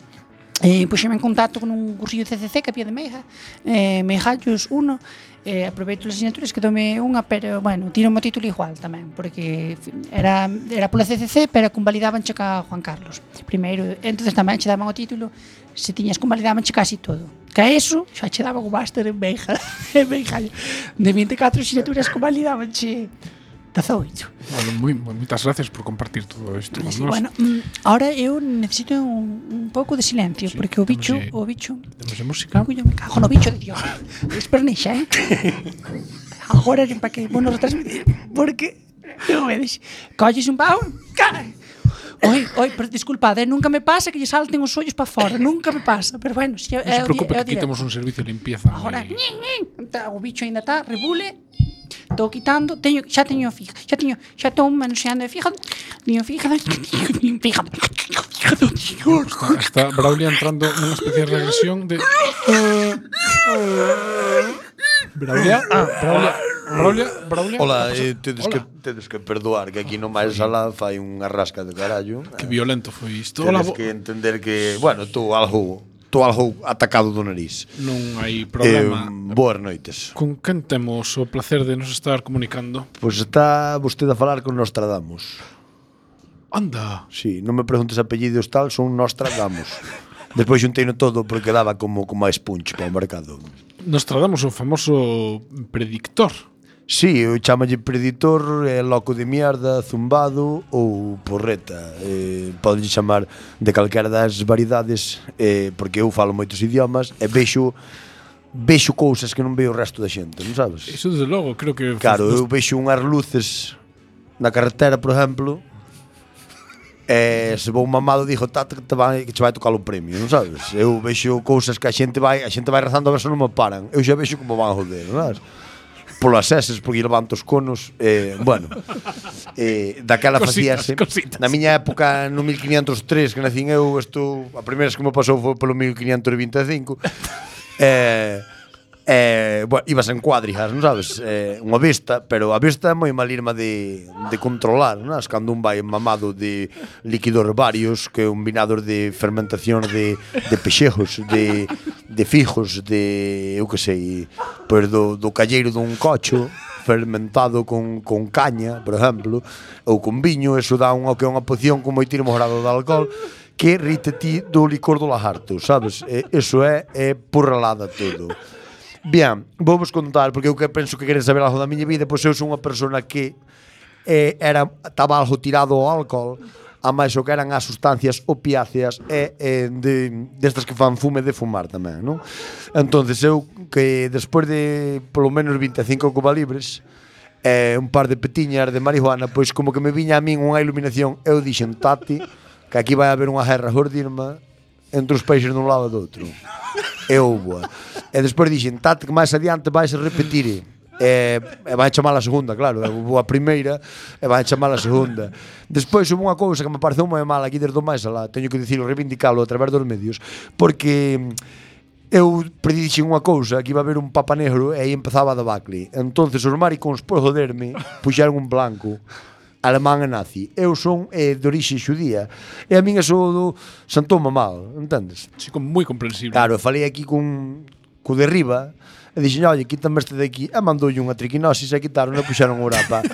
eh, puxeme en contacto con un cursillo CCC que había de Meija, eh, Meijallos 1, eh, aproveito as asignaturas que tome unha, pero, bueno, tiro o título igual tamén, porque era, era pola CCC, pero convalidaban checa Juan Carlos primeiro. Entonces tamén che daban o título, se tiñas convalidaban che casi todo. Que a eso xa che daba o máster en Beija, en Beijallo. De 24 xinaturas como lidaban che 18. Bueno, moi, moi, moitas gracias por compartir todo isto con sí, nós. Bueno, mm, ahora eu necesito un, un pouco de silencio, sí, porque o bicho, de, o bicho... Temos de música? Yo me cago no bicho de Dios. Espernexa, eh? Agora que para que vos nos transmitir, porque... Non vedes, colles un pau, cae. Oi, oi, pero disculpade, eh, nunca me pasa que lle salten os ollos para fora, nunca me pasa, pero bueno, se, si, non se preocupe que aquí temos un servicio de limpieza. Agora, eh... ñin, ñin, o bicho ainda está, rebule, estou quitando, teño, xa teño fija, xa teño, xa estou manoseando de fija, teño fija, teño fija, Está, está Braulia entrando nunha especie de regresión de... Braulia, ah, Braulia, Braulia, Braulia. Hola, eh, tedes, Hola. Que, tedes que perdoar que aquí no máis alá fai unha rasca de carallo. Que violento foi isto. Tedes que entender que, bueno, tú algo tú algo atacado do nariz. Non hai problema. Eh, boas noites. Con quen temos o placer de nos estar comunicando? Pois pues está vostede a falar con Nostradamus. Anda. Sí, non me preguntes apellidos tal, son Nostradamus. Despois xunteino todo porque daba como como a espunch para o mercado. Nostradamus, o famoso predictor. Sí, eu chamalle preditor, eh, loco de mierda, zumbado ou porreta. Eh, podes chamar de calquera das variedades, eh, porque eu falo moitos idiomas e vexo vexo cousas que non veo o resto da xente, non sabes? Iso desde logo, creo que... Claro, eu vexo unhas luces na carretera, por exemplo, e se vou mamado dixo tata que te vai, que te vai tocar o premio, non sabes? Eu vexo cousas que a xente vai, a xente vai rezando a ver se non me paran. Eu xa vexo como van a joder, non sabes? polas eses, porque levanto os conos, eh, bueno, eh, daquela cositas, facíase. Cositas. Na miña época, no 1503, que nacín eu, estou, a primeira que me pasou foi polo 1525, eh, Eh, bueno, ibas en cuadrigas, non sabes? Eh, unha vista, pero a vista é moi malirma de, de controlar, non? As cando un vai mamado de líquidos varios, que un vinador de fermentación de, de pexejos, de, de fijos, de, eu que sei, pois do, do calleiro dun cocho, fermentado con, con caña, por exemplo, ou con viño, eso dá unha, que é unha poción con moitísimos grado de alcohol, que rite ti do licor do lagarto, sabes? E, eso é, é porralada todo. Bien, vou vos contar, porque eu que penso que queren saber algo da miña vida, pois eu sou unha persona que eh, era, estaba algo tirado ao alcohol, a máis o que eran as sustancias opiáceas e eh, de, destas que fan fume de fumar tamén, non? Entonces eu que despois de polo menos 25 cuba libres, e eh, un par de petiñas de marihuana, pois como que me viña a min unha iluminación, eu dixen, Tati, que aquí vai haber unha guerra jordirma entre os países dun lado e do outro e houve. e despois dixen, tate que máis adiante vais repetir. E, e vai chamar a segunda, claro, vou a primeira e vai chamar a segunda. Despois houve unha cousa que me pareceu moi mala aquí desde o máis alá, teño que dicirlo, reivindicalo a través dos medios, porque eu predixen unha cousa que iba a haber un papa negro e aí empezaba a debacle. Entonces os maricóns por joderme puxaron un blanco alemán e nazi. Eu son eh, de orixe xudía e a min eso do Santón Mamado, entendes? Sí, como moi comprensible. Claro, falei aquí cun co de riba e dixen, "Olle, quítame este de aquí." E mandoulle unha triquinosis e quitaron e puxeron o urapa.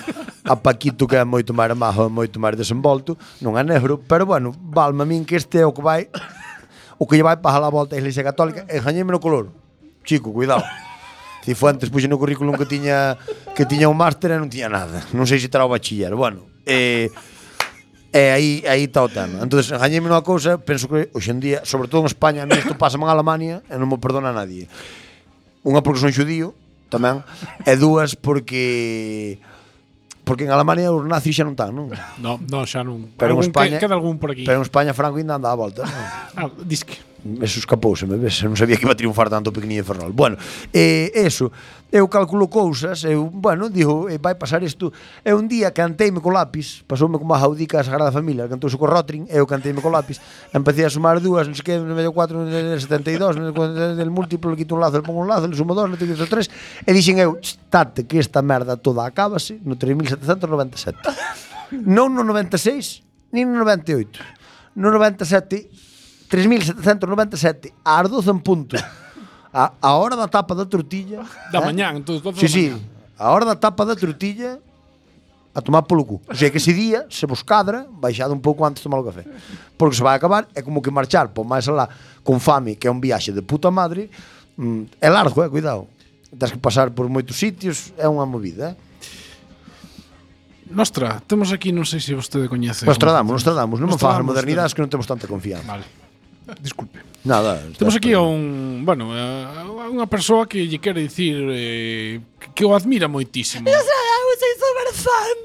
a Paquito que é moito máis majo, moito máis desenvolto, non é negro, pero bueno, valme a min que este é o que vai o que lle vai pasar a volta a Iglesia Católica, enjañeme no color. Chico, cuidado. Cifuentes puxe pois, no currículum que tiña que tiña un máster e non tiña nada. Non sei se terá o bachiller. Bueno, eh, E aí aí está o tema. Entón, gañeime unha cousa, penso que hoxe en día, sobre todo en España, a mí isto pasa en Alemania e non me perdona a nadie. Unha porque son xudío, tamén, e dúas porque porque en Alemania os nazis xa non están, non? No, no, xa non. Pero en España, que, queda algún por aquí. Pero en España Franco ainda anda a volta. Non? ah, disque eso escapouse, me ves, non sabía que iba a triunfar tanto o pequeniño Ferrol. Bueno, eh, eso, eu calculo cousas, eu, bueno, digo, eh, vai pasar isto, é un día canteime co lápis, pasoume como a jaudica a Sagrada Familia, cantouse co Rotring, eu canteime co lápis, empecé a sumar dúas, non sei que, no medio 4, no 72, no del múltiplo, le quito un lazo, le pongo un lazo, le sumo dos, le quito tres, e dixen eu, tate, que esta merda toda acábase no 3797. non no 96, nin no 98. No 97 3.797 ás 12 en punto. A, a hora da tapa da tortilla Da eh? mañán, entón, sí, sí, a hora da tapa da tortilla a tomar polo cu. O sea, que ese día, se vos cadra, baixade un pouco antes de tomar o café. Porque se vai acabar, é como que marchar por máis alá con fame, que é un viaxe de puta madre, mm, é largo, eh, cuidado. Tens que pasar por moitos sitios, é unha movida, eh. Nostra, temos aquí, non sei se vostede coñece. Nostradamus, Nostradamus, non me fagas modernidades que non temos tanta confianza. Vale. Disculpe. Nada. Temos aquí a un, bueno, a unha persoa que lle quere dicir eh, que o admira moitísimo. Eu sei, super fan.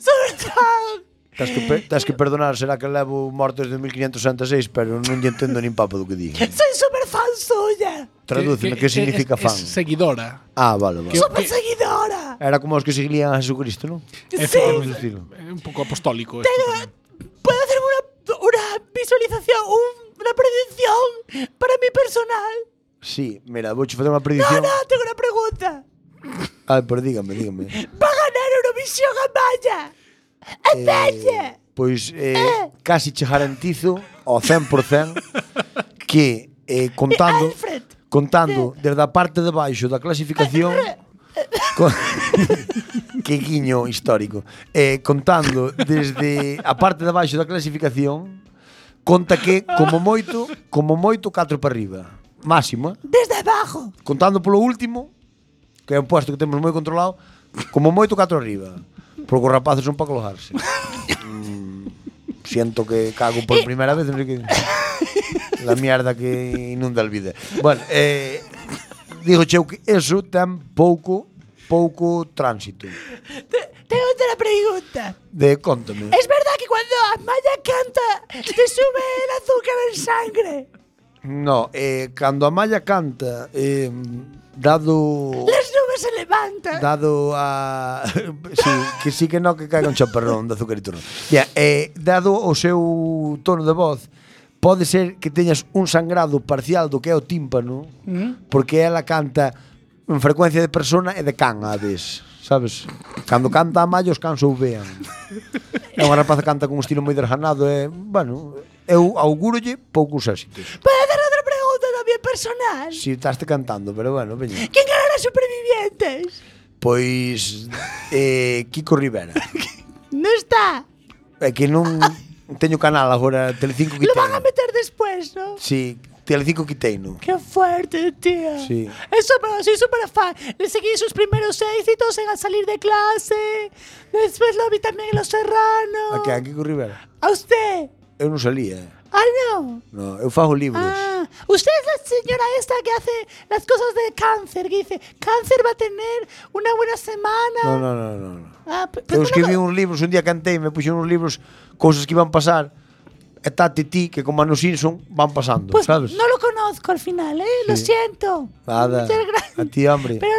Super fan. Tens que, tens que perdonar, será que levo mortes de 1566, pero non lle entendo nin papo do que digo. Sei super fan soña. Tradúceme, que, que, que significa es, fan? Es seguidora. Ah, vale, vale. Super seguidora. Era como os que seguían a Jesucristo, non? Sí. É un pouco apostólico. Tengo, mi personal? Sí, mira, vou facer unha predición. No, no, tengo unha pregunta. Ah, pero dígame, dígame. Va a ganar Eurovisión a Maya. A eh, Pois eh, eh. casi che garantizo ao 100% que eh, eh contando contando eh. desde a parte de baixo da clasificación eh, con, que guiño histórico eh, contando desde a parte de baixo da clasificación Conta que, como moito, como moito, 4 para arriba. máximo. Eh? Desde abajo. Contando polo último, que é un posto que temos moi controlado, como moito 4 arriba. Porque os rapaces son para colojarse. mm, siento que cago por eh. primeira vez, non sei que... La mierda que inunda el vídeo. Bueno, eh, digo cheu que eso tan pouco pouco tránsito. Tengo otra pregunta. De contame. Es verdad que cuando Amaya canta te sube el azúcar en sangre? No, eh, cando a malla canta, eh, dado... Las nubes se levantan. Dado a... sí, que sí que no que caiga un chaparrón de azucarito. No. Ya, eh, dado o seu tono de voz, pode ser que teñas un sangrado parcial do que é o tímpano, mm. porque ela canta en frecuencia de persona e de can, a vez sabes? Cando canta a Mayo os cans vean. É unha rapaza canta con un estilo moi derjanado e, bueno, eu augurolle poucos éxitos. Pode hacer outra pregunta tamén personal? Si, estás cantando, pero bueno, veña. Quen ganará Supervivientes? Pois eh, Kiko Rivera. non está. É que non teño canal agora, Telecinco que Lo van a meter despois, non? Si, sí, Telecinco quitei, no. Qué fuerte, tía. Sí. Eso, pero soy súper fan. Le seguí sus primeros éxitos en Al salir de clase. Después lo vi también en Los Serranos. A que a Kiko Rivera? ¿A usted? Eu non salía. Ah, no. No, eu fago libros. Ah, usted es la señora esta que hace las cosas de cáncer, que dice, cáncer va a tener una buena semana. No, no, no, no. no. Ah, Eu escribí uns libros, un día cantei, me puxeron uns libros, cousas que iban pasar, e Tati ti, que como Manu Simpson van pasando, pues ¿sabes? No lo conozco al final, ¿eh? Sí. Lo siento. Nada. Muchas gracias. A ti, hombre. Pero,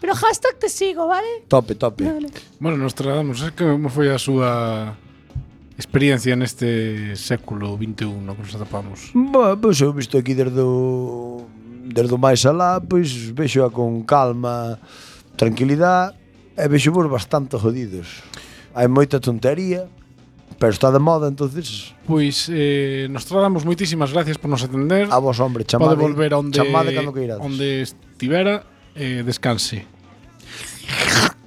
pero hashtag te sigo, ¿vale? Tope, tope. Vale. Bueno, nos es que como foi a súa ah, experiencia neste século XXI que nos atopamos? Bueno, pois pues, eu visto aquí desde o, desde o máis alá, pois pues, vexo con calma, tranquilidade, e vexo vos bastante jodidos. Hai moita tontería, Pero está de moda, entonces. Pois, eh, nos tragamos moitísimas gracias por nos atender. A vos, hombre, chamade. Pode volver a onde, chamade cando que irades. onde estivera, eh, descanse.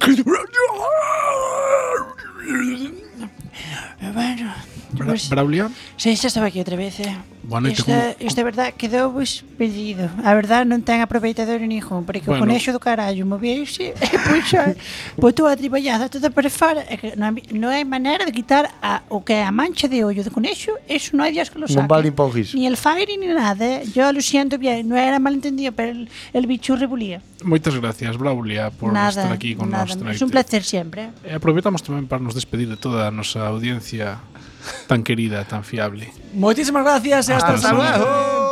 bueno, Bra pues, Braulia? Sí, xa estaba aquí outra vez. Eh. Bueno, isto, como... esta verdad quedou vos perdido. A verdad non ten aproveitador ningún, porque bueno. o conexo do carallo moveuse e puxa, botou a triballada toda para fora. E que non, hai, non hai maneira de quitar a, o que é a mancha de ollo do conexo, eso non hai días que lo saque. Non vale empujis. Ni el fire ni nada. Eh. Yo lo siento bien, non era malentendido, pero el, el bicho rebulía. Moitas gracias, Braulia, por nada, estar aquí con nada. nós. Nada, é un placer sempre. E aproveitamos tamén para nos despedir de toda a nosa audiencia tan querida, tan fiable. Moitísimas gracias e hasta, Hasta luego.